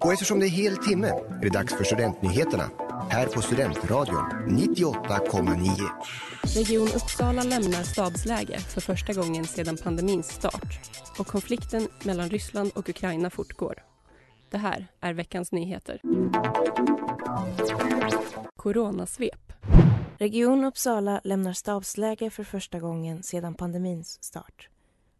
Och eftersom det är hel timme är det dags för Studentnyheterna här på Studentradion 98,9. Region Uppsala lämnar stabsläge för första gången sedan pandemins start och konflikten mellan Ryssland och Ukraina fortgår. Det här är veckans nyheter. Coronasvep. Region Uppsala lämnar stabsläge för första gången sedan pandemins start.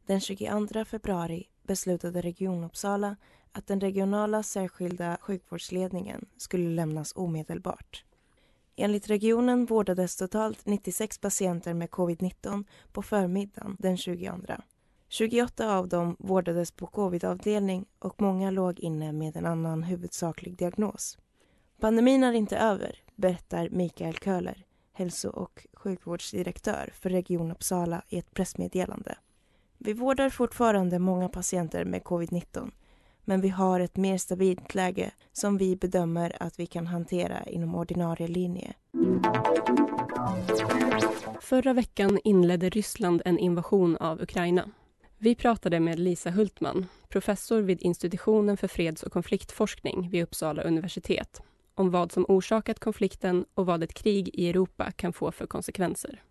Den 22 februari beslutade Region Uppsala att den regionala särskilda sjukvårdsledningen skulle lämnas omedelbart. Enligt regionen vårdades totalt 96 patienter med covid-19 på förmiddagen den 22. 28 av dem vårdades på covidavdelning och många låg inne med en annan huvudsaklig diagnos. Pandemin är inte över, berättar Mikael Köhler, hälso och sjukvårdsdirektör för Region Uppsala i ett pressmeddelande. Vi vårdar fortfarande många patienter med covid-19 men vi har ett mer stabilt läge som vi bedömer att vi kan hantera inom ordinarie linje. Förra veckan inledde Ryssland en invasion av Ukraina. Vi pratade med Lisa Hultman, professor vid institutionen för freds och konfliktforskning vid Uppsala universitet om vad som orsakat konflikten och vad ett krig i Europa kan få för konsekvenser.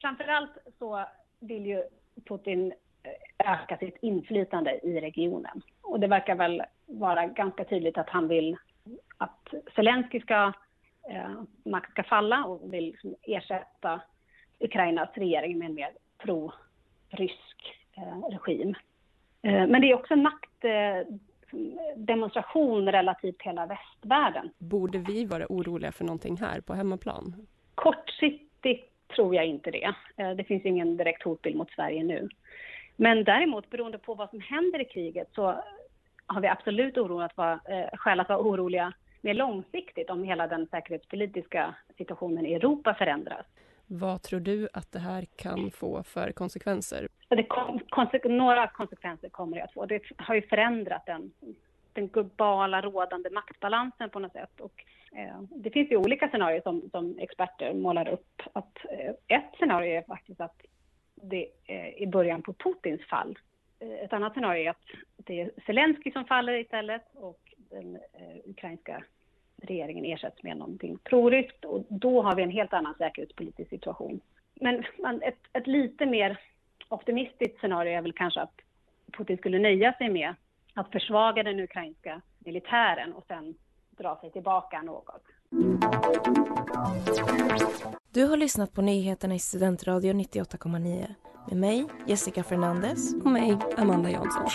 Framförallt så vill ju Putin öka sitt inflytande i regionen. Och det verkar väl vara ganska tydligt att han vill att Zelensky ska, eh, makt ska falla och vill liksom ersätta Ukrainas regering med en mer pro-rysk eh, regim. Eh, men det är också en maktdemonstration eh, relativt hela västvärlden. Borde vi vara oroliga för någonting här på hemmaplan? Kortsiktigt tror jag inte det. Eh, det finns ingen direkt hotbild mot Sverige nu. Men däremot, beroende på vad som händer i kriget, så har vi absolut oro att vara, eh, skäl att vara oroliga mer långsiktigt om hela den säkerhetspolitiska situationen i Europa förändras. Vad tror du att det här kan få för konsekvenser? Kom, konse några konsekvenser kommer det att få. Det har ju förändrat den, den globala rådande maktbalansen på något sätt. Och, eh, det finns ju olika scenarier som, som experter målar upp. Att, eh, ett scenario är faktiskt att det eh, är början på Putins fall. Eh, ett annat scenario är att det är Zelensky som faller istället och den eh, ukrainska regeringen ersätts med någonting proryskt och då har vi en helt annan säkerhetspolitisk situation. Men ett, ett lite mer optimistiskt scenario är väl kanske att Putin skulle nöja sig med att försvaga den ukrainska militären och sen dra sig tillbaka något. Du har lyssnat på nyheterna i Studentradio 98,9 med mig, Jessica Fernandez och mig, Amanda Jansson.